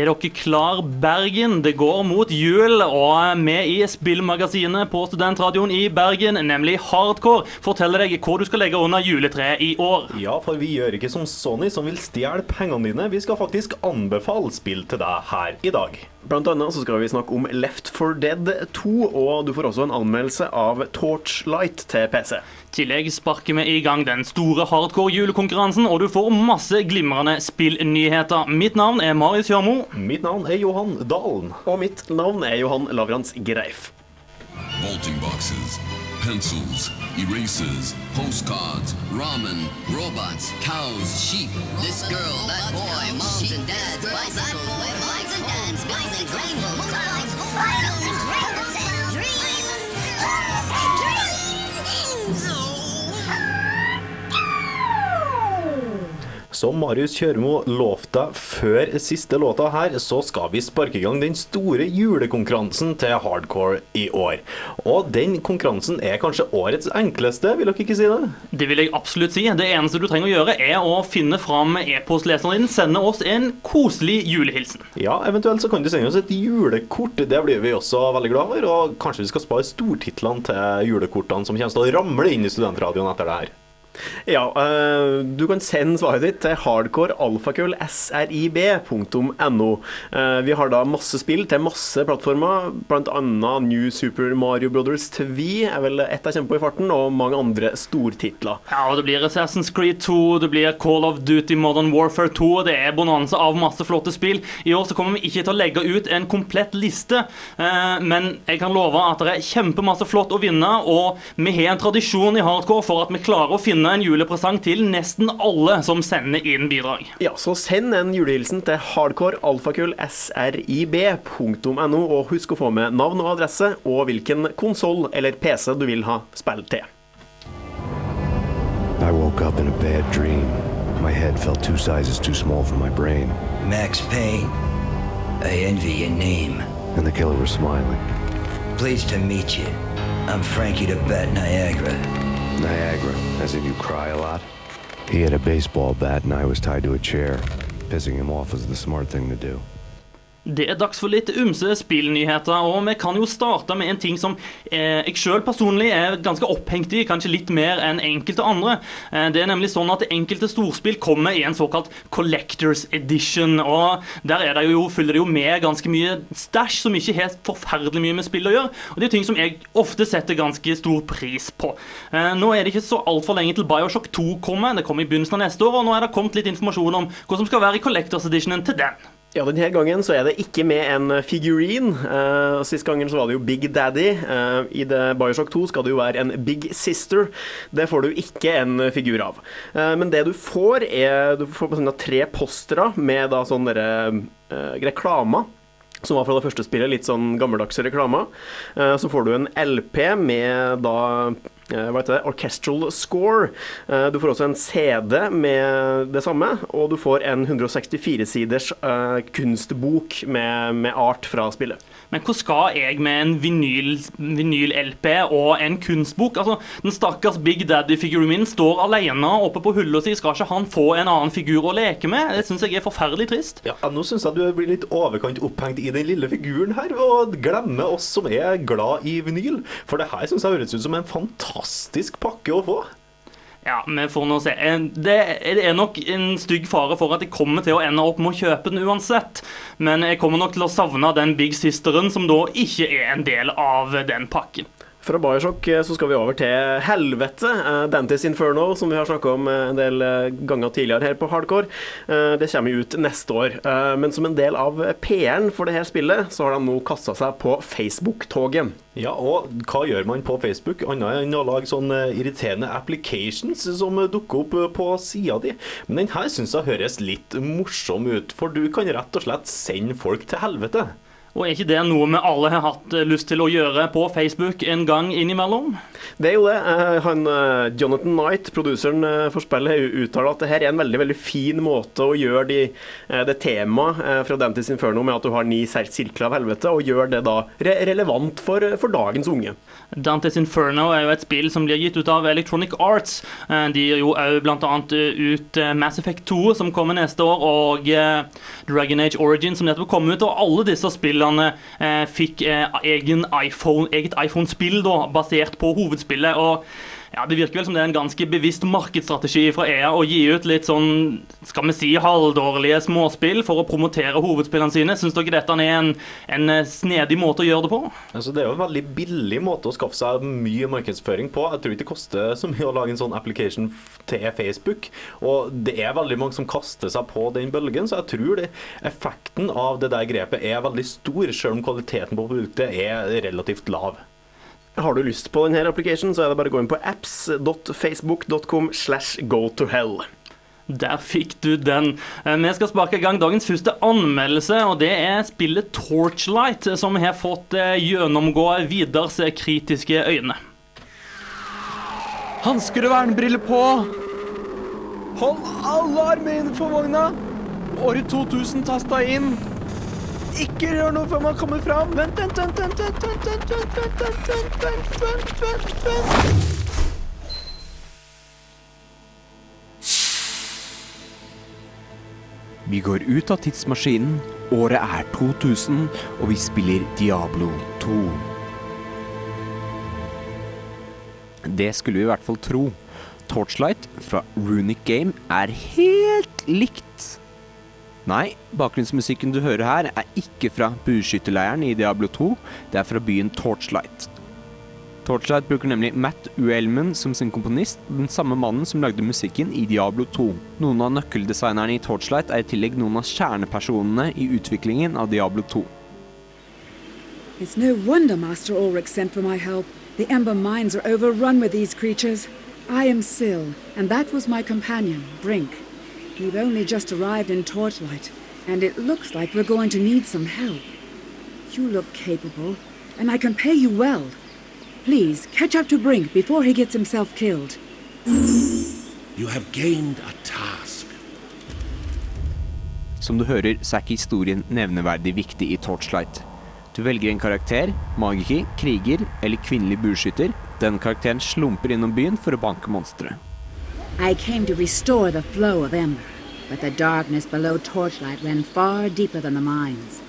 Er dere klar, Bergen? Det går mot jul, og vi i spillmagasinet på Studentradioen i Bergen, nemlig Hardcore, forteller deg hvor du skal legge under juletreet i år. Ja, for vi gjør ikke som Sony, som vil stjele pengene dine. Vi skal faktisk anbefale spill til deg her i dag. Blant annet så skal vi snakke om Left 4 Dead 2, og du får også en anmeldelse av Torchlight til PC. I tillegg sparker vi i gang den store hardcore julekonkurransen, og du får masse glimrende spillnyheter. Mitt navn er Marius Hjørmo. Mitt navn er Johan Dalen. Og mitt navn er Johan Lavrans Greif. Vaulting boxes, pencils, erasers, Postcards, ramen, robots, cows, sheep. This girl, that boy, moms and dads, bicycles, Som Marius Kjørmo lovte før siste låta her, så skal vi sparke i gang den store julekonkurransen til hardcore i år. Og den konkurransen er kanskje årets enkleste, vil dere ikke si det? Det vil jeg absolutt si. Det eneste du trenger å gjøre, er å finne fram e-postleseren din, sende oss en koselig julehilsen. Ja, eventuelt så kan du sende oss et julekort. Det blir vi også veldig glad for. Og kanskje vi skal spare stortitlene til julekortene som kommer til å ramle inn i studentradioen etter det her. Ja, uh, du kan sende svaret ditt til hardcorealfakrøll.srib.no. Uh, vi har da masse spill til masse plattformer, bl.a. New Super Mario Brothers 2 er vel ett jeg kommer på i farten, og mange andre stortitler. Ja, og Det blir Assassin's Creed 2, det blir Call of Duty Modern Warfare 2. og Det er bonanza av masse flotte spill. I år så kommer vi ikke til å legge ut en komplett liste, uh, men jeg kan love at det er kjempemasse flott å vinne. Og vi har en tradisjon i hardcore for at vi klarer å finne en julepresang til nesten alle som sender inn bidrag. Ja, så send en julehilsen til hardcorealfakullsrib.no, og husk å få med navn og adresse, og hvilken konsoll eller PC du vil ha spill til. I woke up in a bad dream. My head felt two sizes too small for my brain, Max Payne. I envy your name. and the killer was smiling. Pleased to meet you. I'm Frankie the Bat Niagara. Niagara, as in you cry a lot. He had a baseball bat and I was tied to a chair. Pissing him off was the smart thing to do. Det er dags for litt ymse spillnyheter, og vi kan jo starte med en ting som eh, jeg sjøl personlig er ganske opphengt i, kanskje litt mer enn enkelte andre. Eh, det er nemlig sånn at enkelte storspill kommer i en såkalt Collectors Edition, og der er det jo, følger det jo med ganske mye stæsj som ikke har forferdelig mye med spill å gjøre, og det er ting som jeg ofte setter ganske stor pris på. Eh, nå er det ikke så altfor lenge til Bioshock 2 kommer, det kommer i begynnelsen av neste år, og nå er det kommet litt informasjon om hva som skal være i Collectors Editionen til den. Ja, denne gangen så er det ikke med en figurine. Uh, Sist gangen så var det jo Big Daddy. Uh, I det Bioshock 2 skal det jo være en Big Sister. Det får du ikke en figur av. Uh, men det du får, er Du får på sånne tre postere med da sånne derre, eh, reklamer. Som var fra det første spillet, litt sånn gammeldagse reklamer. Så får du en LP med da hva heter det, orchestral score. Eh, Du får også en CD med det samme, og du får en 164-siders eh, kunstbok med, med art fra spillet. Men hva skal jeg med en vinyl- vinyl-LP og en kunstbok? Altså, Den stakkars Big Daddy-figuren min står alene oppe på hylla si. Skal ikke han få en annen figur å leke med? Det syns jeg er forferdelig trist. Ja, Nå syns jeg du blir litt overkant opphengt i den lille figuren her, og glemmer oss som er glad i vinyl. For det her syns jeg høres ut som en fantastisk pakke å få. Ja, vi får nå se. Eh, Det er nok en stygg fare for at jeg kommer til å ende opp med å kjøpe den uansett. Men jeg kommer nok til å savne den Big Sisteren, som da ikke er en del av den pakken. Fra Bioshock eh, så skal vi over til helvete. Dantis Dantes Inferno, som vi har snakka om eh, en del eh, ganger tidligere her på Hardcore. Eh, Det kommer ut neste år. Eh, Men som en del av PR-en for det her spillet, så har de nå kasta seg på Facebook-toget. Ja, og hva gjør man på Facebook, annet enn å lage sånne irriterende applications som dukker opp på sida di? Men den her syns jeg høres litt morsom ut, for du kan rett og slett sende folk til helvete. Og er ikke det noe vi alle har hatt eh, lyst til å gjøre på Facebook en gang innimellom? Det er jo det. Eh, Han, eh, Jonathan Knight, produseren for spillet, uttaler at det her er en veldig veldig fin måte å gjøre de, det temaet fra Dantes Inferno med at du har ni sir- sirkler av helvete, og gjør det da re relevant for, for dagens unge. Dantes Inferno er jo et spill som blir gitt ut av Electronic Arts. De gir jo òg bl.a. ut Mass Effect 2, som kommer neste år, og Dragon Age Origin, som nettopp kom ut. Og alle disse spillene eh, fikk eh, egen iPhone, eget iPhone-spill basert på hovedspillet. og ja, Det virker vel som det er en ganske bevisst markedsstrategi fra EA å gi ut litt sånn, skal vi si, halvdårlige småspill for å promotere hovedspillene sine. Syns dere dette er en, en eh, snedig måte å gjøre det på? Altså, det er jo en veldig billig måte å skaffe seg mye markedsføring på. Jeg tror ikke det koster så mye å lage en sånn application til Facebook. Og det er veldig mange som kaster seg på den bølgen, så jeg tror det, effekten av det der grepet er veldig stor, selv om kvaliteten på produktet er relativt lav. Har du lyst på denne applicationen, så er det bare å gå inn på apps.facebook.com slash go to hell. Der fikk du den. Eh, Vi skal sparke i gang dagens første anmeldelse, og det er spillet Torchlight, eh, som har fått eh, gjennomgå Vidars kritiske øyne. Hansker og vernebriller på! Hold alle armer innenfor vogna! Året 2000 tasta inn! Ikke rør noe før man kommer fram! Vent, vent, vent, vent, vent, vent, vent, vent, vent, vent, vent, vent, vent, vent. Vi går ut av tidsmaskinen, året er 2000, og vi spiller Diablo 2. Det skulle vi i hvert fall tro. Torchlight fra Runic Game er helt likt. Nei, bakgrunnsmusikken du hører her er ikke fra bueskytterleiren i Diablo 2, det er fra byen Torchlight. Torchlight bruker nemlig Matt Uelman som sin komponist, den samme mannen som lagde musikken i Diablo 2. Noen av nøkkeldesignerne i Torchlight er i tillegg noen av kjernepersonene i utviklingen av Diablo 2. It's no wonder Master Ulrich sent for my help. The Ember mines are overrun with these creatures. I am Syl, and that was my companion, Brink. We've only just arrived in Torchlight, and it looks like we're going to need some help. You look capable, and I can pay you well. Please, catch up to Brink before he gets himself killed. You have gained a task. Som du hører, så er ikke historien nevneverdig viktig i Torchlight. Du velger en karakter, magiker, kriger eller kvinnelig bueskytter. Den karakteren slumper innom byen for å banke monstre. I came to restore the flow of Ember, but the darkness below Torchlight ran far deeper than the mines.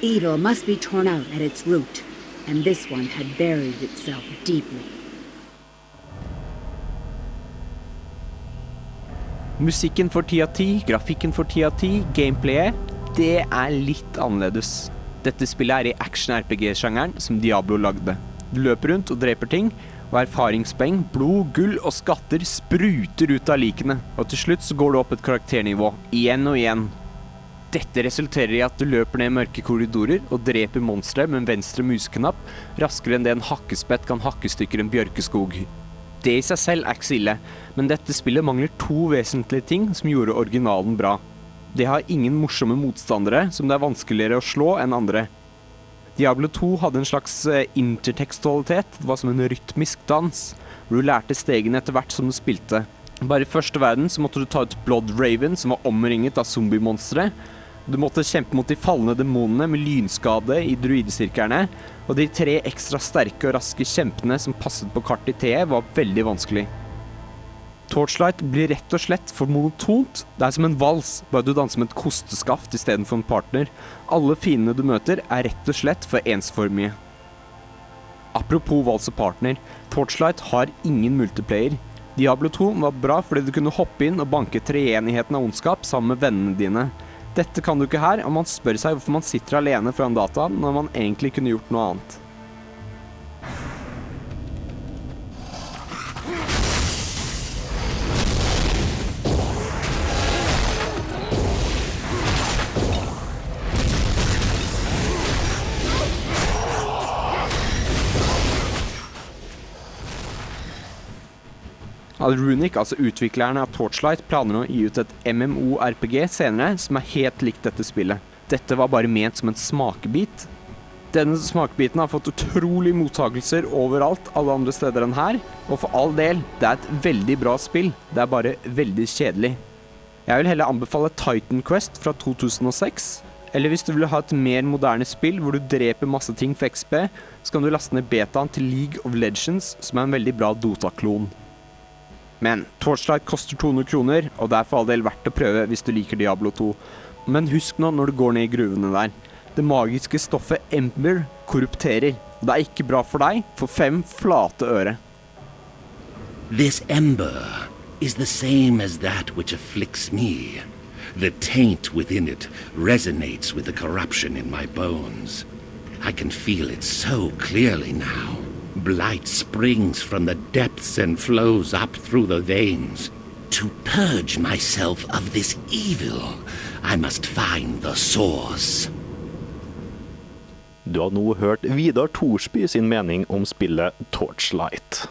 Evil must be torn out at its root, and this one had buried itself deeply. Musikken for 10 av 10, grafikken for 10 av 10, gameplayet Det er litt annerledes. Dette spillet er i action-RPG-sjangeren som Diablo lagde. Du løper rundt og dreper ting, og erfaringspoeng, blod, gull og skatter spruter ut av likene. Og til slutt så går du opp et karakternivå, igjen og igjen. Dette resulterer i at du løper ned mørke korridorer og dreper monstre med en venstre museknapp raskere enn det en hakkespett kan hakke stykker en bjørkeskog. Det i seg selv er ikke så ille, men dette spillet mangler to vesentlige ting som gjorde originalen bra. Det har ingen morsomme motstandere som det er vanskeligere å slå enn andre. Diablo 2 hadde en slags eh, intertekstualitet, det var som en rytmisk dans, hvor du lærte stegene etter hvert som du spilte. Bare i første verden så måtte du ta ut Blood Raven, som var omringet av zombiemonstre. Du måtte kjempe mot de falne demonene med lynskade i druidesirklene, og de tre ekstra sterke og raske kjempene som passet på kartet i TE, var veldig vanskelig. Torchlight blir rett og slett for monotont. Det er som en vals, bare du danser med et kosteskaft istedenfor en partner. Alle fiendene du møter, er rett og slett for ensformige. Apropos vals og partner, Torchlight har ingen multiplayer. Diablo 2 var bra fordi du kunne hoppe inn og banke treenigheten av ondskap sammen med vennene dine. Dette kan du ikke her, og man spør seg hvorfor man sitter alene foran dataen når man egentlig kunne gjort noe annet. Runic, altså utviklerne av Torchlight, planer å gi ut et MMO-RPG senere som er helt likt dette spillet. Dette var bare ment som en smakebit. Denne smakebiten har fått utrolig mottakelser overalt, alle andre steder enn her. Og for all del, det er et veldig bra spill. Det er bare veldig kjedelig. Jeg vil heller anbefale Titan Quest fra 2006. Eller hvis du vil ha et mer moderne spill hvor du dreper masse ting for XP, så kan du laste ned betaen til League of Legends, som er en veldig bra Dota-klon. Men Torchlight koster 200 kroner, og det er for all del verdt å prøve hvis du liker Diablo 2. Men husk nå når du går ned i gruvene der. Det magiske stoffet Ember korrupterer. Og det er ikke bra for deg for fem flate øre. This ember is the same as that which afflicts me. The taint within it resonates with the corruption in my bones. I can feel it so clearly now. Blight springs from the depths and flows up through the veins. To purge myself of this evil, I must find the source. Du har nå hørt Vidar Thorsby sin mening om spillet Torchlight.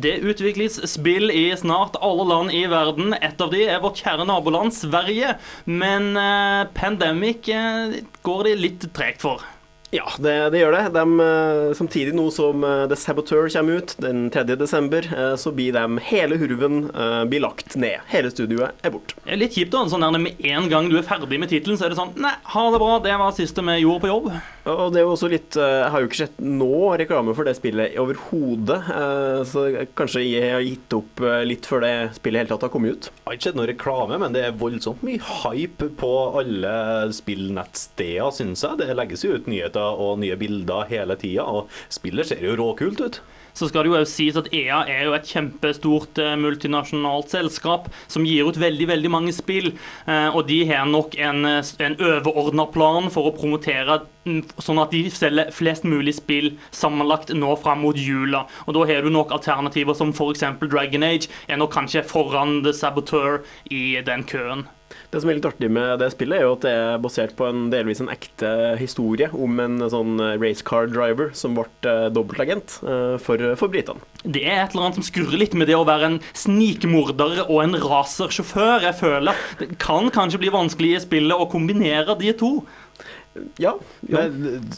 Det utvikles spill i snart alle land i verden. Et av de er vårt kjære naboland Sverige. Men eh, Pandemic eh, går de litt tregt for. Ja, det, det gjør det. De, eh, samtidig nå som eh, The Saboteur kommer ut den 3. desember, eh, så blir de hele hurven blir lagt ned. Hele studioet er borte. Det er litt kjipt da, sånn der Med en gang du er ferdig med tittelen, så er det sånn Nei, ha det bra. Det var siste vi gjorde på jobb. Og det er jo også litt eh, Jeg har jo ikke sett nå reklame for det spillet overhodet, eh, så kanskje jeg har gitt opp eh, litt før det spillet helt tatt har kommet ut. Jeg har ikke sett noe reklame, men det er voldsomt mye hype på alle spillnettsteder, syns jeg. Det legges jo ut nyheter og nye bilder hele tida, og spillet ser jo råkult ut. Så skal det jo også sies at EA er jo et kjempestort eh, multinasjonalt selskap som gir ut veldig veldig mange spill. Eh, og de har nok en, eh, en overordna plan for å promotere mm, sånn at de selger flest mulig spill sammenlagt nå fram mot jula. Og da har du nok alternativer som f.eks. Dragon Age er nok kanskje foran The Saboteur i den køen. Det som er litt artig med det spillet, er jo at det er basert på en delvis en ekte historie om en sånn racecar driver som ble eh, dobbeltagent eh, for, for britene. Det er et eller annet som skurrer litt med det å være en snikmorder og en racersjåfør. Jeg føler det kan kanskje bli vanskelig i spillet å kombinere de to. Ja. ja. Men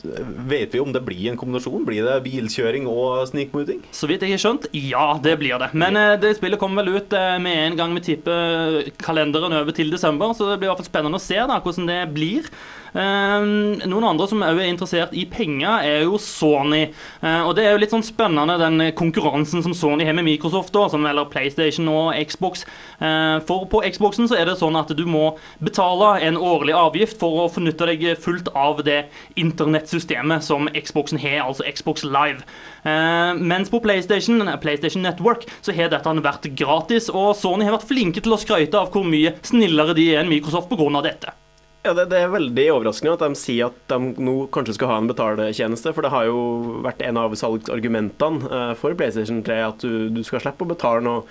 vet vi om det blir en kombinasjon? Blir det bilkjøring og snikmording? Så vidt jeg har skjønt, ja, det blir det. Men ja. det spillet kommer vel ut eh, med en gang vi tipper kalenderen over til desember, så det blir i hvert fall spennende å se da, hvordan det blir. Um, noen andre som òg er interessert i penger, er jo Sony. Uh, og det er jo litt sånn spennende, den konkurransen som Sony har med Microsoft, da, som eller PlayStation og Xbox. Uh, for på Xboxen så er det sånn at du må betale en årlig avgift for å fornytte deg fullt av det internettsystemet som Xboxen har, altså Xbox Live. Mens på PlayStation, PlayStation Network så har dette vært gratis, og Sony har vært flinke til å skryte av hvor mye snillere de er enn Microsoft pga. dette. Ja, det, det, er veldig overraskende at de sier at de nå kanskje skal ha en betaletjeneste. For det har jo vært en av salgsargumentene uh, for PlayStation 3 at du, du skal slippe å betale noe,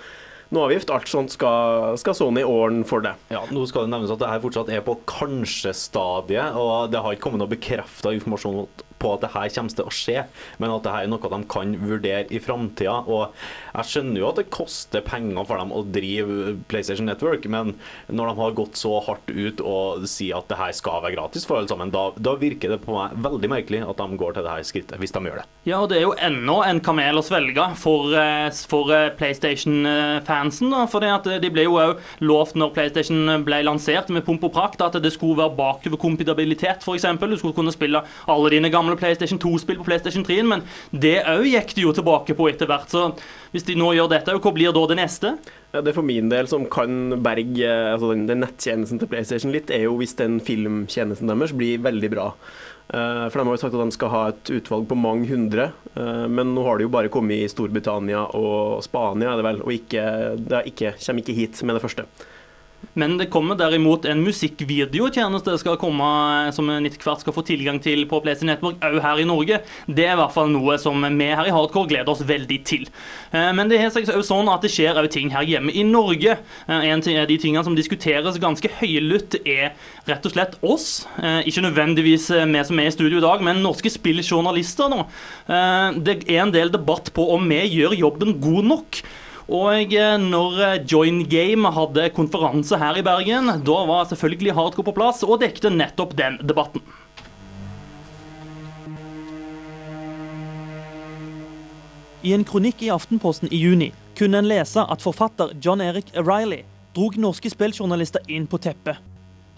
noe avgift. Alt sånt skal, skal Sony ordne for det. Ja, Nå skal det nevnes at det her fortsatt er på kanskje-stadiet, og det har ikke kommet noe bekrefta informasjon på at det her kommer til å skje, men at det her er noe de kan vurdere i framtida. Og jeg skjønner jo at det koster penger for dem å drive PlayStation Network, men når de har gått så hardt ut og sier at det her skal være gratis for alle sammen, da, da virker det på meg veldig merkelig at de går til det her skrittet, hvis de gjør det. Ja, og det er jo ennå en kamel å svelge for, eh, for PlayStation-fansen. For de ble jo òg lovt når PlayStation ble lansert med pomp og prakt, at det skulle være bakoverkompatibilitet, f.eks. Du skulle kunne spille alle dine gamle PlayStation 2-spill på PlayStation 3, men det òg gikk de jo tilbake på etter hvert. Så hvis de nå gjør dette, hva blir da det neste? Ja, det er for min del som kan berge altså den, den nettjenesten til PlayStation litt, er jo hvis den filmtjenesten deres blir veldig bra. Uh, for de har jo sagt at de skal ha et utvalg på mange hundre, uh, men nå har det jo bare kommet i Storbritannia og Spania, er det vel, og ikke, det ikke, kommer ikke hit med det første. Men det kommer derimot en musikkvideotjeneste skal komme, eh, som en etter hvert skal få tilgang til på PlayStation Network òg her i Norge. Det er i hvert fall noe som vi her i Hardcore gleder oss veldig til. Eh, Men det er også sånn at det skjer òg ting her hjemme i Norge. Eh, En av de tingene som diskuteres ganske høylytt, er rett og slett oss. Ikke nødvendigvis vi som er i studio i dag, men norske spilljournalister nå. Det er en del debatt på om vi gjør jobben god nok. Og eh, når eh, Join Game hadde konferanse her i Bergen, da var selvfølgelig Hardcore på plass og dekte nettopp den debatten. I en kronikk i Aftenposten i juni kunne en lese at forfatter John Erik Riley drog norske spilljournalister inn på teppet.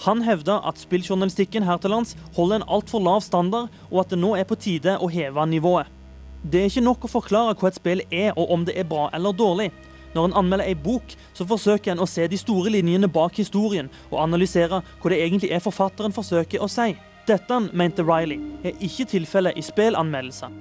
Han hevda at spilljournalistikken her til lands holder en altfor lav standard, og at det nå er på tide å heve nivået. Det er ikke nok å forklare hva et spill er, og om det er bra eller dårlig. Når en anmelder ei bok, så forsøker en å se de store linjene bak historien, og analysere hva det egentlig er forfatteren forsøker å si. Dette, mente Riley, er ikke tilfellet i spillanmeldelser.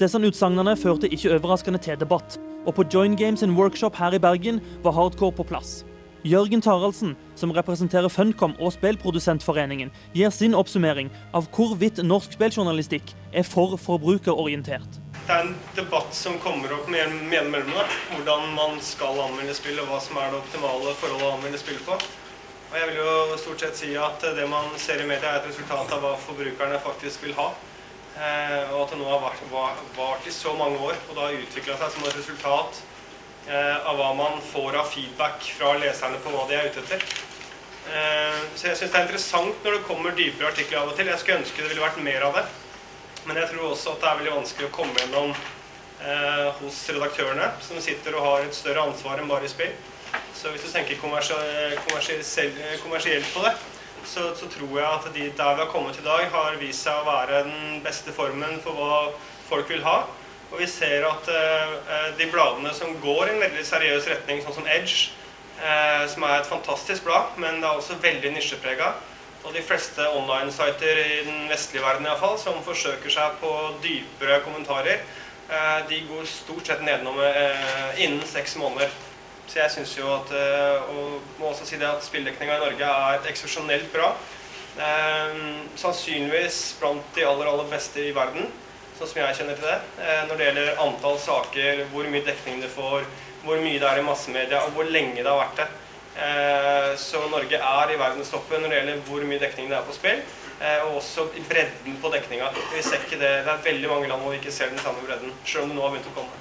Disse utsagnene førte ikke overraskende til debatt, og på Join Games sin workshop her i Bergen var hardcore på plass. Jørgen Taraldsen, som representerer Funcom og Spillprodusentforeningen, gir sin oppsummering av hvorvidt norsk spilljournalistikk er for forbrukerorientert. Det er en debatt som kommer opp med en mellom. Hvordan man skal anmelde spill, og hva som er det optimale forholdet å anmelde spill på. Og jeg vil jo stort sett si at det man ser i media, er et resultat av hva forbrukerne faktisk vil ha. Eh, og at det nå har vært, var, vart i så mange år, og det har utvikla seg som et resultat av hva man får av feedback fra leserne på hva de er ute etter. Eh, så jeg syns det er interessant når det kommer dypere artikler av og til. Jeg skulle ønske det ville vært mer av det. Men jeg tror også at det er veldig vanskelig å komme gjennom eh, hos redaktørene, som sitter og har et større ansvar enn bare i spill. Så hvis du tenker kommersielt på det, så, så tror jeg at de der vi har kommet i dag, har vist seg å være den beste formen for hva folk vil ha. Og vi ser at eh, de bladene som går i en veldig seriøs retning, sånn som Edge, eh, som er et fantastisk blad, men det er også veldig nisjeprega. Og de fleste online-sider i den vestlige verden i hvert fall, som forsøker seg på dypere kommentarer, eh, de går stort sett nedenom eh, innen seks måneder. Så jeg syns jo at eh, Og må også si det at spilldekninga i Norge er eksepsjonelt bra. Eh, sannsynligvis blant de aller, aller beste i verden, sånn som jeg kjenner til det. Eh, når det gjelder antall saker, hvor mye dekning det får, hvor mye det er i massemedia, og hvor lenge det har vært det. Eh, Så Norge er i verdenstoppen når det gjelder hvor mye dekning det er på spill. eh, Og også i bredden på dekninga. Vi ser ikke det. det er veldig mange land hvor vi ikke ser den samme bredden, selv om det nå har begynt å komme.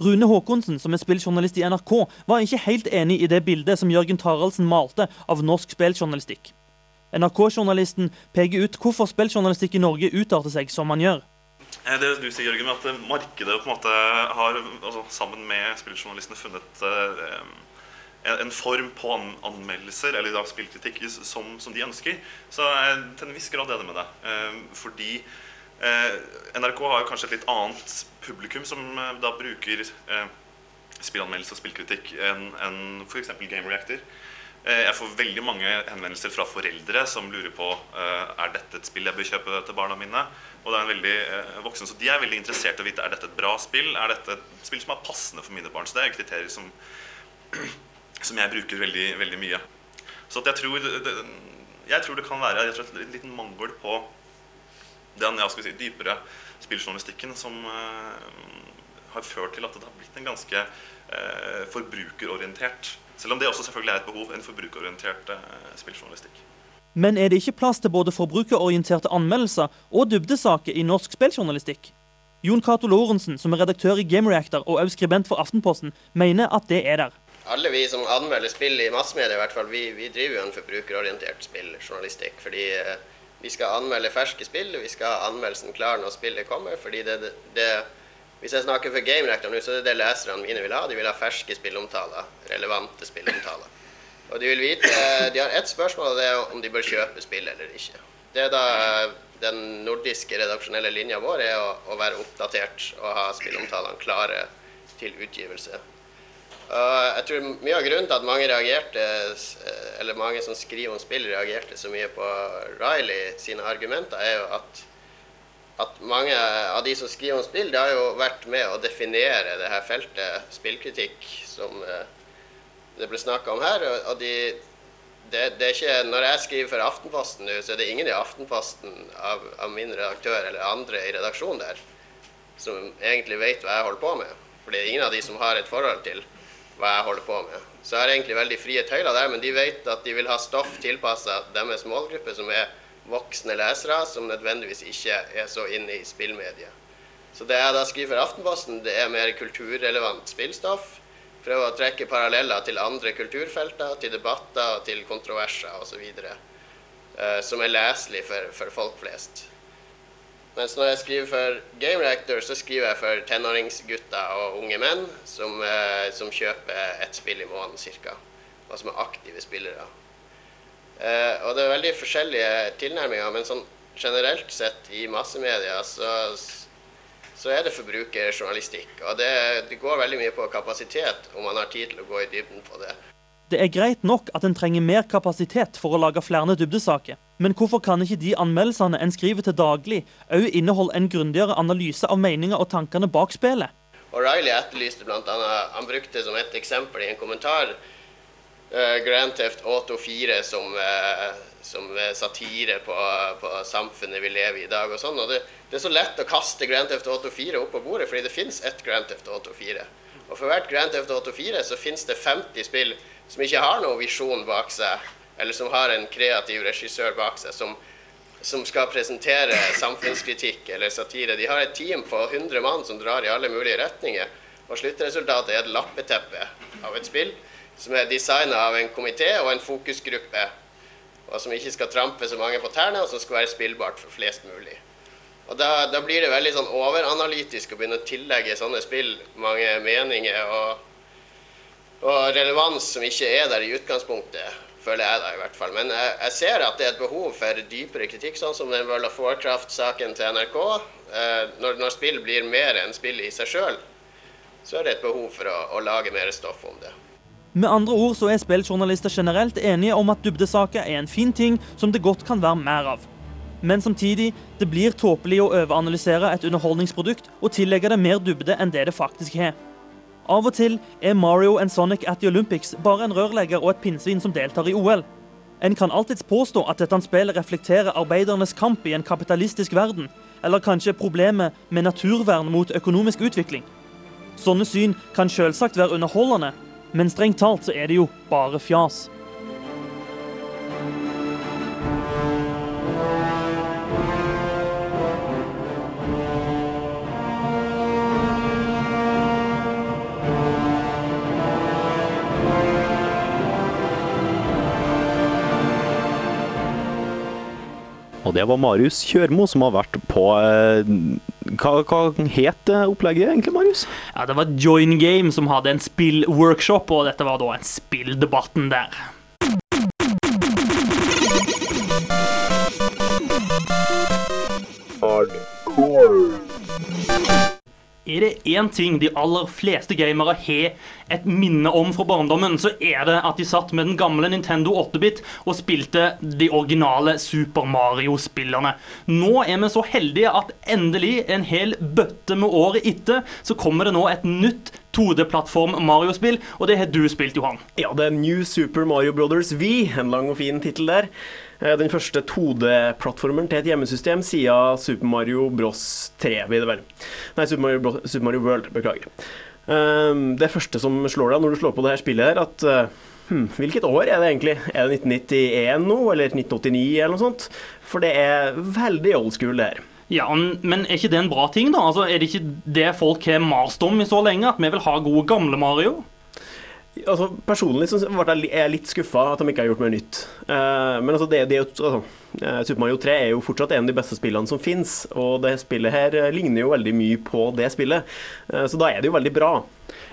Rune Haakonsen, som er spilljournalist i NRK, var ikke helt enig i det bildet som Jørgen Taraldsen malte av norsk spilljournalistikk. NRK-journalisten peker ut hvorfor spilljournalistikk i Norge utarter seg som man gjør. Eh, Det du sier, Jørgen, at markedet på en måte har altså, sammen med spilljournalistene funnet eh, en- en form på an anmeldelser eller da spillkritikk som, som de ønsker, så er jeg til en viss grad enig med deg. Eh, fordi eh, NRK har jo kanskje et litt annet publikum som eh, da bruker eh, spillanmeldelse og spillkritikk enn en f.eks. Game Reactor. Eh, Jeg får veldig mange henvendelser fra foreldre som lurer på eh, er dette et spill jeg bør kjøpe til barna mine. Og det er en veldig eh, voksen, så De er veldig interessert i å vite er dette et bra spill. Er dette et spill som er passende for mine barn. Så det er kriterier som, som jeg bruker veldig, veldig mye. Så jeg, tror det, jeg tror det kan være tror, en liten mangel på den si, dypere spilljournalistikken som har ført til at det har blitt en ganske forbrukerorientert Selv om det også selvfølgelig er et behov, en forbrukerorientert eh, spilljournalistikk. Men er det ikke plass til både forbrukerorienterte anmeldelser og dybdesaker i norsk spilljournalistikk? Jon Cato Lorentzen, som er redaktør i Game Reactor og også skribent for Aftenposten, mener at det er der. Alle vi som anmelder spill i massemedia, i hvert fall, vi, vi driver jo en forbrukerorientert spilljournalistikk. Fordi eh, vi skal anmelde ferske spill, vi skal ha anmeldelsen klar når spillet kommer. fordi det, det, det Hvis jeg snakker for gamerektoren, nå, så er det det leserne mine vil ha. De vil ha ferske spillomtaler. Relevante spillomtaler. Og de vil vite De har ett spørsmål, og det er om de bør kjøpe spill eller ikke. Det er da eh, den nordiske redaksjonelle linja vår er å, å være oppdatert og ha spillomtalene klare til utgivelse. Og jeg tror Mye av grunnen til at mange reagerte, eh, eller mange som skriver om spill, reagerte så mye på Riley sine argumenter, er jo at, at mange av de som skriver om spill, det har jo vært med å definere det her feltet spillkritikk som eh, det ble snakka om her. og- de, det, det er ikke, Når jeg skriver for Aftenposten nå, så er det ingen i Aftenposten av, av min redaktør eller andre i redaksjonen der som egentlig vet hva jeg holder på med. For det er ingen av de som har et forhold til hva jeg holder på med. Så jeg har egentlig veldig frie tøyler der, men de vet at de vil ha stoff tilpassa deres målgruppe, som er voksne lesere som nødvendigvis ikke er så inne i spillmediet. Så det jeg da skriver for Aftenposten, det er mer kulturrelevant spillstoff. Prøve å trekke paralleller til andre kulturfelter, til debatter, til kontroverser osv. Uh, som er leselig for, for folk flest. Mens når jeg skriver for Game Reactor, så skriver jeg for tenåringsgutter og unge menn som, eh, som kjøper ett spill i måneden ca. Og som er aktive spillere. Eh, og det er veldig forskjellige tilnærminger, men sånn generelt sett i massemedia så, så er det forbrukerjournalistikk. Og det, det går veldig mye på kapasitet om man har tid til å gå i dybden på det. Det er greit nok at en trenger mer kapasitet for å lage flere dybdesaker. Men hvorfor kan ikke de anmeldelsene en skriver til daglig, òg inneholde en grundigere analyse av meninger og tankene bak spillet? O'Reilly etterlyste bl.a. Han brukte som et eksempel i en kommentar Grand Theft Auto 4 som, uh, som satire på, på, samfunnet vi lever i i dag. og sånn, og det, det, er så lett å kaste Grand Theft Auto 4 opp på bordet, fordi det fins ett Grand Theft Auto 4. Og for hvert Grand Theft Auto 4 så finnes det 50 spill som ikke har noen visjon bak seg, eller som har en kreativ regissør bak seg, som, som skal presentere samfunnskritikk eller satire. De har et team på 100 mann som drar i alle mulige retninger. Og sluttresultatet er et lappeteppe av et spill som er designa av en komité og en fokusgruppe, og som ikke skal trampe så mange på tærne, og som skal være spillbart for flest mulig. Og da, da, blir det veldig sånn overanalytisk å begynne å tillegge sånne spill mange meninger og, og relevans som ikke er der i utgangspunktet, føler jeg da i hvert fall. Men jeg, jeg ser at det er et behov for dypere kritikk, sånn som den World of Warcraft-saken til NRK. Eh, når, når, spill blir mer enn spill i seg sjøl, så er det et behov for å, å lage mer stoff om det. Med andre ord så er spilljournalister generelt enige om at dybdesaker er en fin ting som det godt kan være mer av. Men samtidig, det blir tåpelig å overanalysere et underholdningsprodukt og tillegge det mer dybde enn det det faktisk har. Av og til er Mario and Sonic at the Olympics bare en rørlegger og et pinnsvin som deltar i OL. En kan alltids påstå at dette spillet reflekterer arbeidernes kamp i en kapitalistisk verden, eller kanskje problemet med naturvern mot økonomisk utvikling. Sånne syn kan selvsagt være underholdende, men strengt talt så er det jo bare fjas. Og det var Marius Kjørmo som har vært på eh, Hva, hva het opplegget egentlig, Marius? Ja, Det var Join Game som hadde en spillworkshop, og dette var da en spilldebatten der. Hardcore. Er det én ting de aller fleste gamere har et minne om fra barndommen, så er det at de satt med den gamle Nintendo 8-bit og spilte de originale Super Mario-spillerne. Nå er vi så heldige at endelig, en hel bøtte med året etter, så kommer det nå et nytt 2D-plattform Mario-spill, og det har du spilt, Johan. Ja, det er New Super Mario Brothers V, en lang og fin tittel der. Eh, den første 2D-plattformen til et hjemmesystem siden Super Mario Bros 3, blir det vel. Nei, Super Mario, Bros, Super Mario World, beklager. Um, det første som slår deg når du slår på det her spillet, her, at uh, hm, hvilket år er det egentlig? Er det 1991 nå, eller 1989, eller noe sånt? For det er veldig old school, det her. Ja, Men er ikke det en bra ting, da? Altså, Er det ikke det folk har mast om i så lenge? At vi vil ha gode, gamle Mario? altså, Personlig så er jeg litt skuffa at de ikke har gjort mer nytt. Uh, men altså, det, det, altså, uh, Super Mario 3 er jo fortsatt en av de beste spillene som fins, og det spillet her uh, ligner jo veldig mye på det spillet. så da er det jo veldig bra.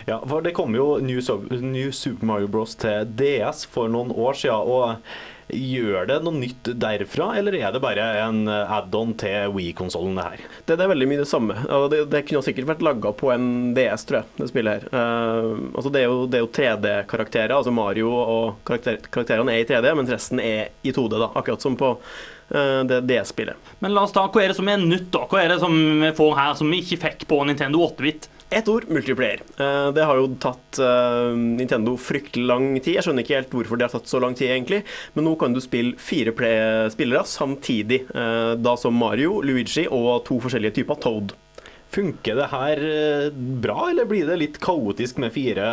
Ja, for det kom jo New, New Super Mario Bros til DS for noen år siden. og Gjør det noe nytt derfra, eller er det bare en add-on til Wii-konsollen, det her? Det, det, er veldig mye det samme. Det, det kunne sikkert vært laga på en DS, tror jeg, det spillet her. Uh, altså det er jo, jo 3D-karakterer, altså Mario og karakter, karakterene er i 3D, mens resten er i 2D, da, akkurat som på uh, det DS-spillet. Men la oss ta, hva er det som er nytt, da? Hva er det som vi får her som vi ikke fikk på Nintendo 8-bit? Ett ord multiplayer. Eh, Det har jo tatt eh, Nintendo fryktelig lang tid. Jeg skjønner ikke helt hvorfor det har tatt så lang tid, egentlig. Men nå kan du spille fire spillere samtidig. eh, Da som Mario, Luigi og to forskjellige typer Toad. Funker det her eh, bra, eller blir det litt kaotisk med fire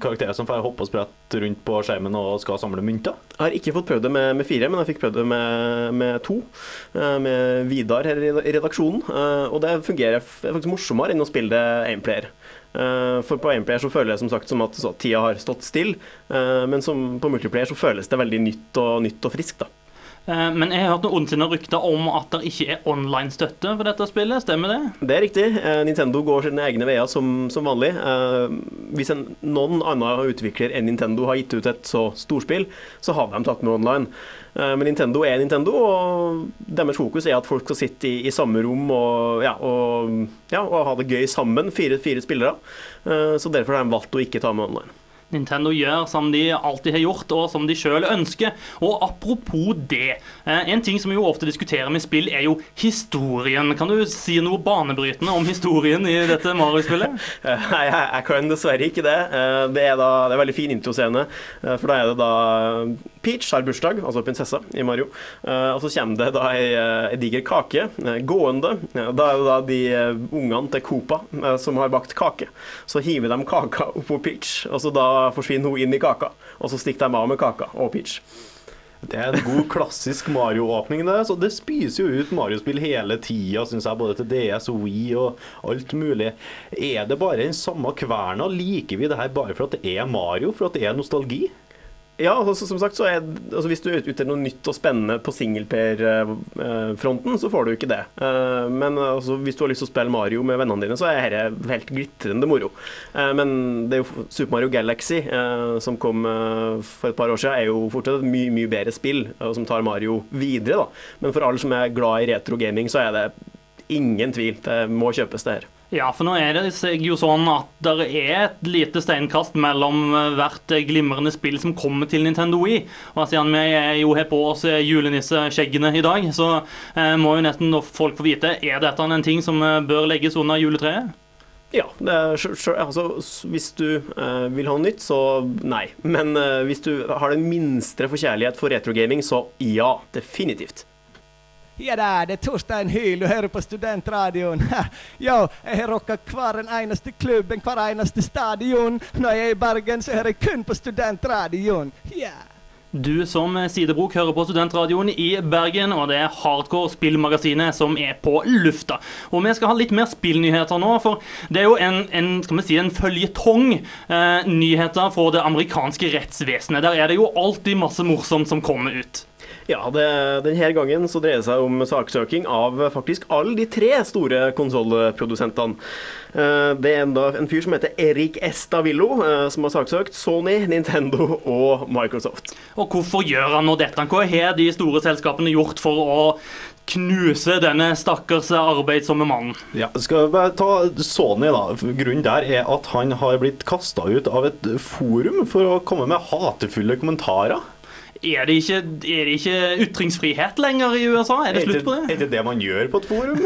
karakterer som får hoppe og sprette rundt på skjermen og skal samle mynter? Jeg har ikke fått prøvd det med, med fire, men jeg fikk prøvd det med, med to. eh, Med Vidar her i redaksjonen. eh, Og det fungerer er faktisk morsommere enn å spille det aimplayer. player. For på aimplayer så føler jeg som sagt som at tida har stått stille, men som på multiplayer så føles det veldig nytt og, nytt og friskt. da. Eh, Men jeg har hørt noen ondsinna rykter om at det ikke er online-støtte for dette spillet. Stemmer det? Det er riktig. Eh, Nintendo går sine egne veier som, som vanlig. Eh, Hvis en, noen annen utvikler enn Nintendo har gitt ut et så storspill, så har de tatt med online. Men Nintendo er Nintendo, og deres fokus er at folk skal sitte i, i samme rom og, ja, og, ja, og ha det gøy sammen, fire, fire spillere. Så derfor har de valgt å ikke ta med online. Nintendo gjør som de alltid har gjort, og som de sjøl ønsker. Og apropos det. eh, En ting som vi jo ofte diskuterer med spill, er jo historien. Kan du si noe banebrytende om historien i dette Mario-spillet? Eh, Nei, jeg, kan dessverre ikke det. Eh, Det er, da, det er veldig fin introscene, for da er det da Peach har bursdag, altså prinsessa i Mario, Eh, og så kommer det da ei, eh, ei diger kake eh, gående. Da er det da de ungene til Copa eh, som har bakt kake. Så hiver de kaka oppå Peach, og så da forsvinner hun inn i kaka. Og så stikker de av med kaka og Peach. Det er en god klassisk Mario-åpning. det, Det spiser jo ut Mario-spill hele tida, syns jeg. Både til DS og og alt mulig. Er det bare den samme kverna? Liker vi det her bare for at det er Mario? For at det er nostalgi? Ja, altså, som sagt, er, altså, hvis du er ute etter noe nytt og spennende på singleplayer-fronten, så får du ikke det. Eh, Men altså, hvis du har lyst til å spille Mario med vennene dine, så er dette helt glitrende moro. Eh, Men det er jo Super Mario Galaxy, eh, som kom for et par år siden, er jo fortsatt et mye, mye bedre spill, som tar Mario videre. da. Men for alle som er glad i retro-gaming, så er det ingen tvil. Det må kjøpes, det her. Ja, for nå er det jo sånn at det er et lite steinkast mellom eh, hvert eh, glimrende spill som kommer til Nintendo Wii. Og siden vi er jo her på oss eh, julenisseskjeggene i dag, så eh, må jo nesten folk få vite er dette en ting som bør legges under juletreet. Ja, er, altså, hvis du eh, vil ha noe nytt, så nei. Men eh, hvis du har den minste forkjærlighet for retrogaming, så ja, definitivt. Ja da, det er Torstein Hyl, du hører på Studentradioen. Yo, jeg har rocka hver en eneste klubben, hver eneste stadion. Når jeg er i Bergen, så hører jeg kun på Studentradioen. Yeah. Du som sidebrok hører på Studentradioen i Bergen, og det er Hardcore Spillmagasinet som er på lufta. Og vi skal ha litt mer spillnyheter nå, for det er jo en, en skal vi si, en føljetong eh, nyheter fra det amerikanske rettsvesenet. Der er det jo alltid masse morsomt som kommer ut. Ja, det, denne gangen så dreier det seg om saksøking av faktisk alle de tre store konsollprodusentene. Eh, Det er en, en fyr som heter Erik Estavillo, eh, som har saksøkt Sony, Nintendo og Microsoft. Og hvorfor gjør han nå dette? Hva har de store selskapene gjort for å knuse denne stakkars arbeidsomme mannen? Ja, skal vi bare ta Sony, da. Grunnen der er at han har blitt kasta ut av et forum for å komme med hatefulle kommentarer. Er det ikke, er det ikke ytringsfrihet lenger i USA? Er det slutt på det? Er det det man gjør på et forum?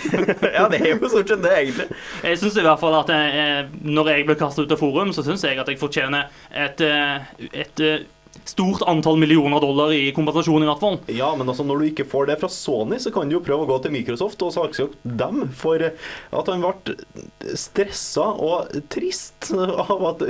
ja, det er jo stort sett det, egentlig. Jeg syns i hvert fall at jeg, eh, når jeg blir kasta ut av forum, så syns jeg at jeg fortjener et, eh, et eh, stort antall millioner dollar i kompensasjon, i hvert fall. Ja, men altså når du ikke får det fra Sony, så kan du jo prøve å gå til Microsoft og saksøke dem for at han ble stressa og trist av at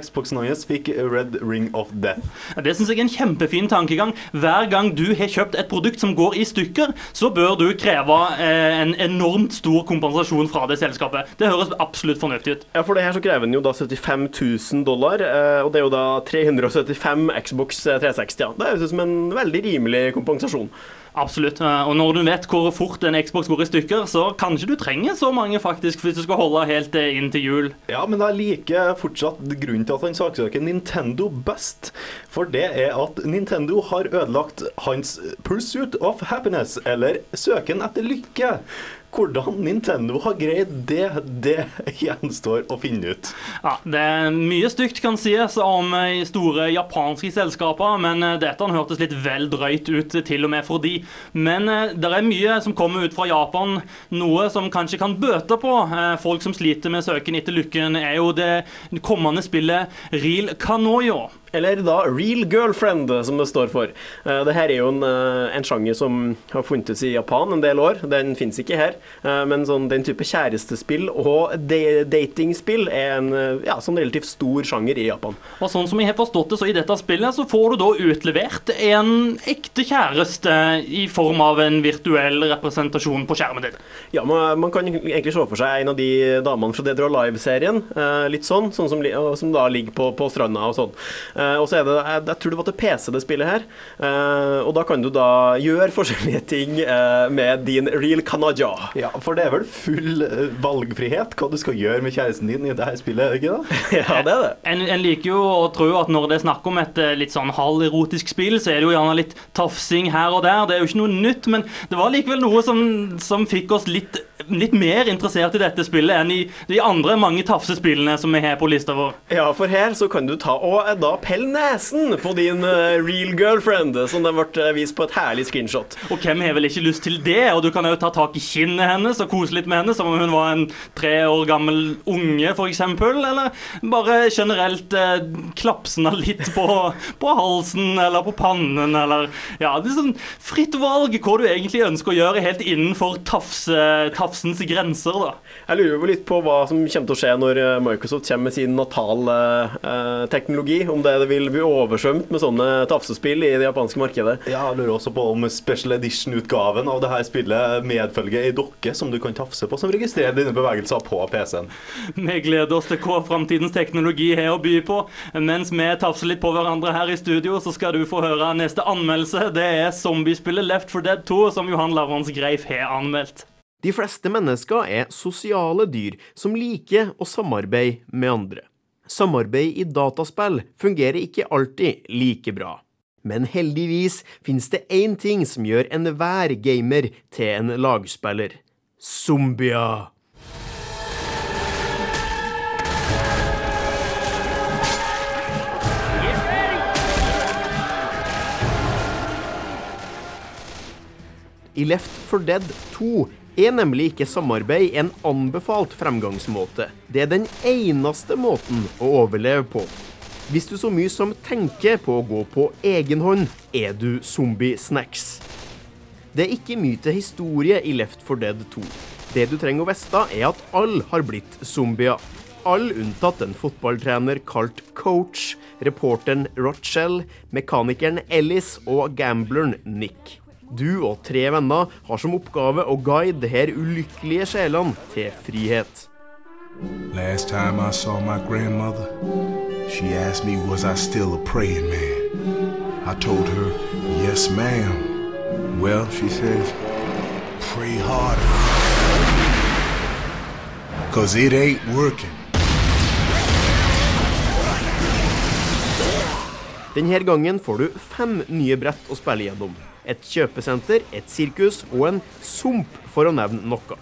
Xboxen hans fikk Red Ring of Death. Det syns jeg er en kjempefin tankegang. Hver gang du har kjøpt et produkt som går i stykker, så bør du kreve eh, en enormt stor kompensasjon fra det selskapet. Det høres absolutt fornuftig ut. Ja, for det her så krever den jo da 75 000 dollar, eh, og det er jo da 375 Xbox 360. Ja. Det høres ut som en veldig rimelig kompensasjon. Absolutt. Eh, Og når du vet hvor fort en Xbox går i stykker, så kanskje du trenger så mange faktisk hvis du skal holde helt eh, inn til jul. Ja, men jeg liker fortsatt grunnen til at han saksøker Nintendo best. For det er at Nintendo har ødelagt hans pursuit of happiness, eller søken etter lykke. Hvordan Nintendo har greid det, det gjenstår å finne ut. Ja, det er Mye stygt kan sies om eh, store japanske selskaper, men eh, dette hørtes litt vel drøyt ut, til og med for de. Men eh, det er mye som kommer ut fra Japan, noe som kanskje kan bøte på. Folk som sliter med søken etter lykken, er jo det kommende spillet Real Kanoyo. Eller da Real Girlfriend, som det står for. Eh, det her er jo en, eh, en sjanger som har funtes i Japan en del år. Den fins ikke her. Eh, Men sånn, den type kjærestespill og de datingspill er en eh, ja, sånn relativt stor sjanger i Japan. Og sånn som jeg har forstått det, så i dette spillet så får du da utlevert en ekte kjæreste i form av en virtuell representasjon på skjermen din. Ja, man, man kan egentlig se for seg en av de damene fra Dead or Alive-serien. Eh, litt sånn, sånn som, som da ligger på, på stranda og sånn. Eh, og så er det, jeg, jeg tror det var til PC det spillet her. Eh, og da kan du da gjøre forskjellige ting eh, med din real canada. Ja, for det er vel full eh, valgfrihet hva du skal gjøre med kjæresten din i dette spillet, ikke da? ja, det er det. En, en liker jo å tro at når det er snakk om et eh, litt sånn halverotisk spill, så er det jo gjerne litt tafsing her og der. Det er jo ikke noe nytt, men det var likevel noe som, som fikk oss litt, litt mer interessert i dette spillet enn i de andre mange tafsespillene som vi har på lista vår. Ja, for her så kan du ta og eh, da pelle nesen på din eh, real girlfriend, som det ble eh, vist på et herlig screenshot. Og hvem har vel ikke lyst til det? Og du kan jo ta tak i kinnet hennes og kose litt med henne som om hun var en tre år gammel unge, f.eks. Eller bare generelt eh, klapsende litt på, på halsen eller på pannen, eller Ja, det er sånn fritt valg hva du egentlig ønsker å gjøre, helt innenfor tafse, tafsens grenser, da. Jeg lurer jo litt på hva som kommer til å skje når eh, Microsoft kommer med sin natal-teknologi. om det vil bli oversvømt med sånne tafsespill i det japanske markedet. Ja, jeg lurer også på om special edition-utgaven av det her spillet medfølger ei dokke som du kan tafse på, som registrerer dine bevegelser på PC-en. Vi gleder oss til hva framtidens teknologi har å by på. Mens vi tafser litt på hverandre her i studio, så skal du få høre neste anmeldelse. Det er zombiespillet Left for Dead 2, som Johan Lavrans Greif har anmeldt. De fleste mennesker er sosiale dyr som liker å samarbeide med andre. Samarbeid i dataspill fungerer ikke alltid like bra. Men heldigvis finnes det én ting som gjør enhver gamer til en lagspiller. Zombier. I Left 4 Dead 2 er nemlig ikke samarbeid en anbefalt fremgangsmåte. Det er den eneste måten å overleve på. Hvis du så mye som tenker på å gå på egen hånd, er du zombie-snacks. Det er ikke mye til historie i Left 4 Dead 2. Det du trenger å vite, er at alle har blitt zombier. Alle unntatt en fotballtrener kalt coach, reporteren Rochelle, mekanikeren Ellis og gambleren Nick. Du og tre venner har som oppgave å guide de her ulykkelige sjelene til frihet. Last time I saw my grandmother, she asked me was I still a praying man. I told her, yes ma'am. Well, she says, pray harder. Cause it ain't working. Denne gangen får du fem nye brett å spille gjennom. Et kjøpesenter, et sirkus og en sump, for å nevne noe.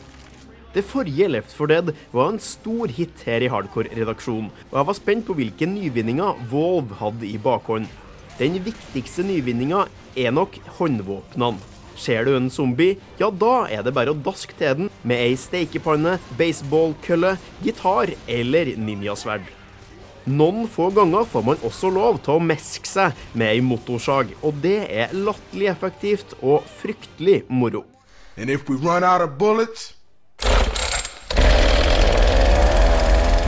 Det forrige Left 4 Dead var en stor hit her i Hardcore-redaksjonen, og jeg var spent på hvilke nyvinninger Volve hadde i bakhånd. Den viktigste nyvinninga er nok håndvåpnene. Ser du en zombie, ja da er det bare å daske til den med ei steikepanne, baseballkølle, gitar eller ninjasverd. Noen få ganger får man også lov til å meske seg med ei motorsag, og det er latterlig effektivt og fryktelig moro. And if we run out of bullets,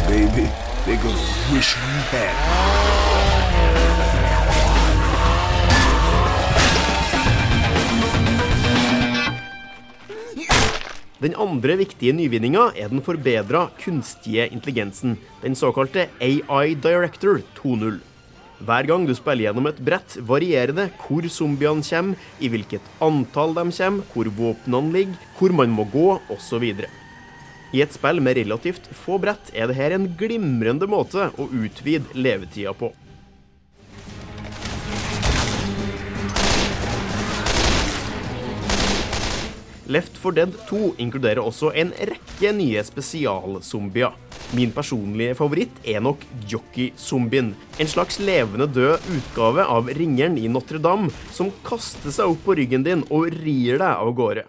baby, they're gonna wish we had. Den andre viktige nyvinninga er den forbedra kunstige intelligensen, den såkalte AI Director 2.0. Hver gang du spiller gjennom et brett, varierer det hvor zombiene kommer, i hvilket antall de kommer, hvor våpnene ligger, hvor man må gå, osv. I et spill med relativt få brett er dette en glimrende måte å utvide levetida på. Left 4 Dead 2 inkluderer også en rekke nye spesialzombier. Min personlige favoritt er nok jockey-zombien. En slags levende død utgave av ringeren i Notre-Dame, som kaster seg opp på ryggen din og rir deg av gårde.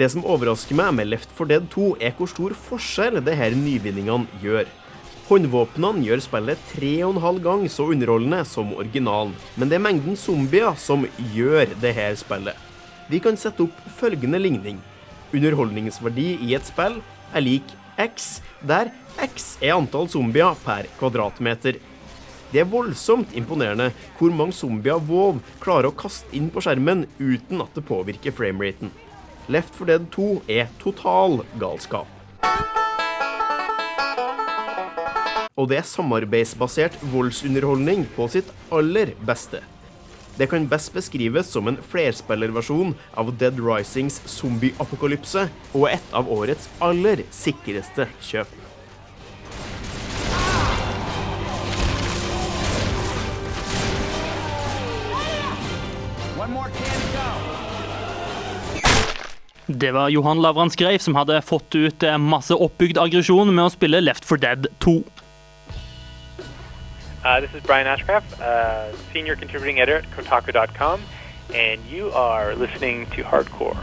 Det som overrasker meg med Left 4 Dead 2, er hvor stor forskjell det her nyvinningene gjør. Håndvåpnene gjør spillet tre og en halv gang så underholdende som originalen, men det er mengden zombier som gjør det her spillet. Vi kan sette opp følgende ligning. Underholdningsverdi i et spill er lik X, der X er antall zombier per kvadratmeter. Det er voldsomt imponerende hvor mange zombier WoW klarer å kaste inn på skjermen uten at det påvirker frameraten. Left 4 Dead 2 er total galskap. Og det er samarbeidsbasert voldsunderholdning på sitt aller beste. Det kan best beskrives som en flerspillerversjon av Dead Risings zombie-apokalypse, og et av årets aller sikreste kjøp. One more can to go. Det var Johan Lavrans Greif som hadde fått ut eh, masse oppbygd aggresjon med å spille Left 4 Dead 2. Uh, this is Brian Ashcraft, uh, senior contributing editor Kotaku.com, and you are Hardcore.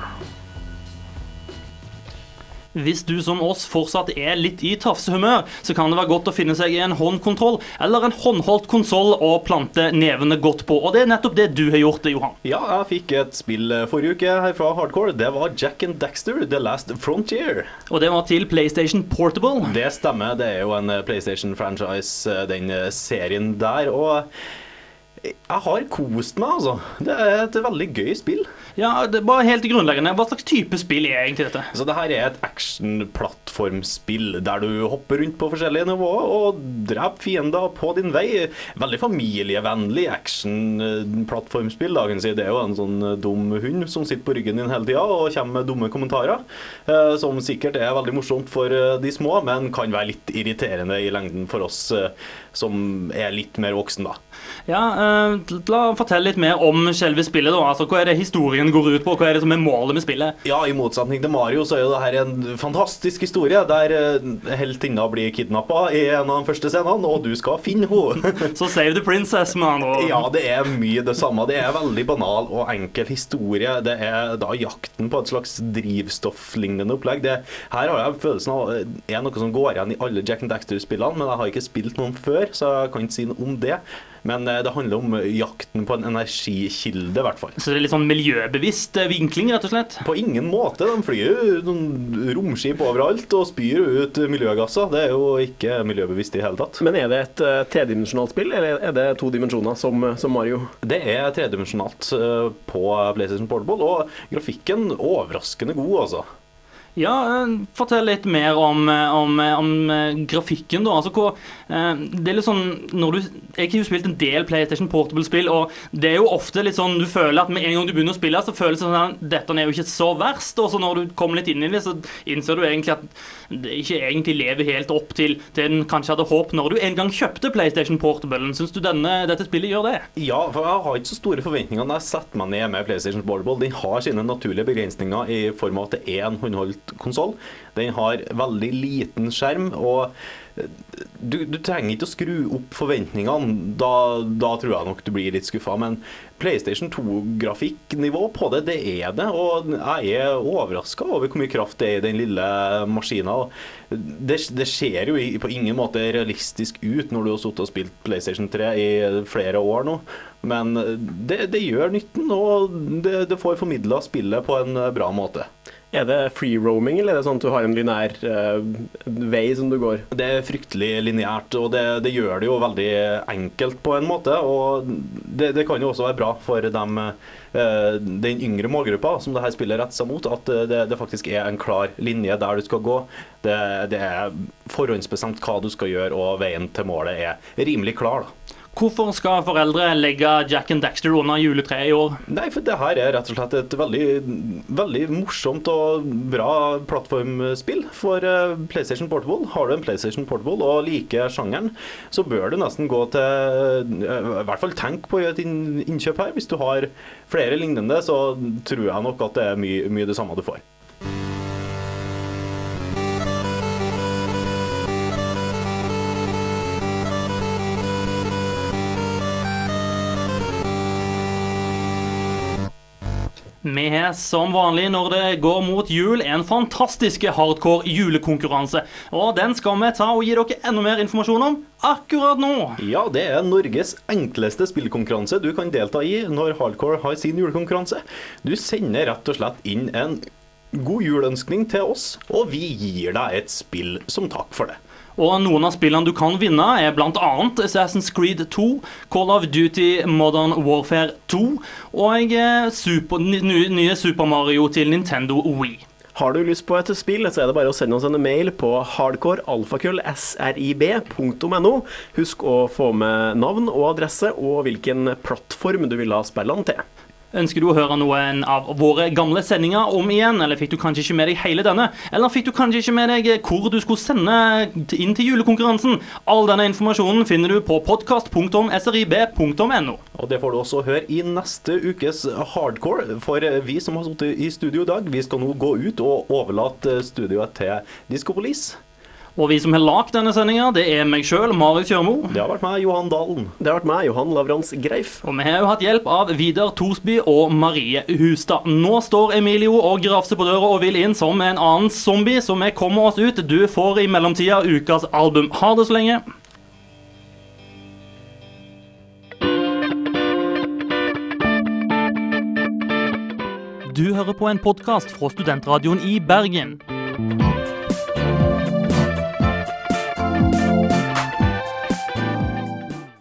Hvis du som oss fortsatt er litt i tafsehumør, så kan det være godt å finne seg i en håndkontroll eller en håndholdt konsoll å plante nevene godt på. Og det er nettopp det du har gjort, Johan. Ja, jeg fikk et spill forrige uke her fra Hardcore. Det var Jack and Daxter, The Last Frontier. Og det var til PlayStation Portable. Det stemmer. Det er jo en PlayStation-franchise, den serien der. Og jeg har kost meg, altså. Det er et veldig gøy spill. Ja, det bare helt grunnleggende. Hva slags type spill er egentlig dette? Så det her er et action-plattformspill der du hopper rundt på forskjellige nivåer og dreper fiender på din vei. Veldig familievennlig action-plattformspill. Dagen si. Det er jo en sånn dum hund som sitter på ryggen din hele tida og kommer med dumme kommentarer. eh, Som sikkert er veldig morsomt for eh, de små, men kan være litt irriterende i lengden for oss eh, som er litt mer voksen, da. Ja, eh, la fortelle litt mer om selve spillet. da. Altså, Hva er det historien går ut på? Hva er det som er målet med spillet? Ja, I motsetning til Mario så er jo det her en fantastisk historie der eh, heltinna blir kidnappa i en av de første scenene, og du skal finne henne. Så save the princess, med. Ja, det er mye det samme. Det er veldig banal og enkel historie. Det er da jakten på et slags drivstofflignende opplegg. Det, her har jeg følelsen av eh, er noe som går igjen i alle Jack and Daxter-spillene, men jeg har ikke spilt noen før, så jeg kan ikke si noe om det. Men eh, det handler om jakten på en energikilde, i hvert fall. Så det er litt sånn miljøbevisst eh, vinkling, rett og slett? På ingen måte. De flyr jo noen romskip overalt og spyr ut miljøgasser. Det er jo ikke miljøbevisst i hele tatt. Men er det et tredimensjonalt spill, eller er det to dimensjoner som, som Mario? Det er tredimensjonalt eh, på PlayStation Portable, og grafikken overraskende god, altså. Ja, eh, fortell litt mer om, eh, om, om eh, grafikken, da. Altså, hvor, det er litt sånn når du, Jeg har jo spilt en del PlayStation Portable-spill, og det er jo ofte litt sånn du føler at med en gang du begynner å spille, så føles det sånn at dette er jo ikke så verst. Og så når du kommer litt inn i det, så innser du egentlig at det ikke egentlig lever helt opp til det en kanskje hadde håpet når du en gang kjøpte PlayStation Portable. Syns du denne, dette spillet gjør det? Ja, for jeg har ikke så store forventninger når jeg setter meg ned med PlayStation Portable. Den har sine naturlige begrensninger i form av at det er en håndholdt konsoll. Den har veldig liten skjerm. og du, du, trenger ikke å skru opp forventningene. Da, da, tror jeg nok du blir litt skuffa. Men PlayStation 2-grafikknivå på det, det er det. Og jeg er overraska over hvor mye kraft det er i den lille maskina. Det, det ser jo på ingen måte realistisk ut når du har sittet og spilt PlayStation 3 i flere år nå. Men det, det gjør nytten, og det, det får formidla spillet på en bra måte. Er det free roaming, eller er det sånn at du har en linær uh, vei som du går? Det er fryktelig lineært, og det, det, gjør det jo veldig enkelt på en måte. Og det, det kan jo også være bra for dem, uh, den yngre målgruppa som det her spillet retter seg mot, at det, det, faktisk er en klar linje der du skal gå. Det, er forhåndsbestemt hva du skal gjøre, og veien til målet er rimelig klar. da. Hvorfor skal foreldre legge Jack and Daxter under juletreet i år? Nei, for det her er rett og slett et veldig, veldig morsomt og bra plattformspill for eh, PlayStation Portable. Har du en PlayStation Portable og liker sjangeren, så bør du nesten gå til eh, I hvert fall tenk på å gjøre et innkjøp her. Hvis du har flere lignende, så tror jeg nok at det er mye, mye det samme du får. Vi har som vanlig når det går mot jul en fantastisk hardcore julekonkurranse. Og den skal vi ta og gi dere enda mer informasjon om akkurat nå. Ja, det er Norges enkleste spillkonkurranse du kan delta i når Hardcore har sin julekonkurranse. Du sender rett og slett inn en god juleønskning til oss, og vi gir deg et spill som takk for det. Og noen av spillene du kan vinne, er bl.a. Assassin's Creed 2, Call of Duty Modern Warfare 2 og eh, super, nye, Super Mario til Nintendo Wii. Har du lyst på et spill, så er det bare å sende oss en mail på hardcorealfakrøll.srib.no. Husk å få med navn og adresse og hvilken plattform du vil ha spillene til. Ønsker du å høre noen av våre gamle sendinger om igjen, eller fikk du kanskje ikke med deg hele denne? Eller fikk du kanskje ikke med deg hvor du skulle sende inn til julekonkurransen? All denne informasjonen finner du på podkast.srib.no. Og det får du også høre i neste ukes Hardcore. For vi som har sittet i studio i dag, vi skal nå gå ut og overlate studioet til Diskopolis. Og vi som har lagd denne sendinga, det er meg sjøl, Marit Kjørmo. Det har vært meg, Johan Dalen. Det har vært meg, Johan Lavrans Greif. Og vi har jo hatt hjelp av Vidar Thorsby og Marie Hustad. Nå står Emilio og grafser på døra og vil inn som en annen zombie, så vi kommer oss ut. Du får i mellomtida ukas album. Ha det så lenge. Du hører på en podkast fra Studentradioen i Bergen.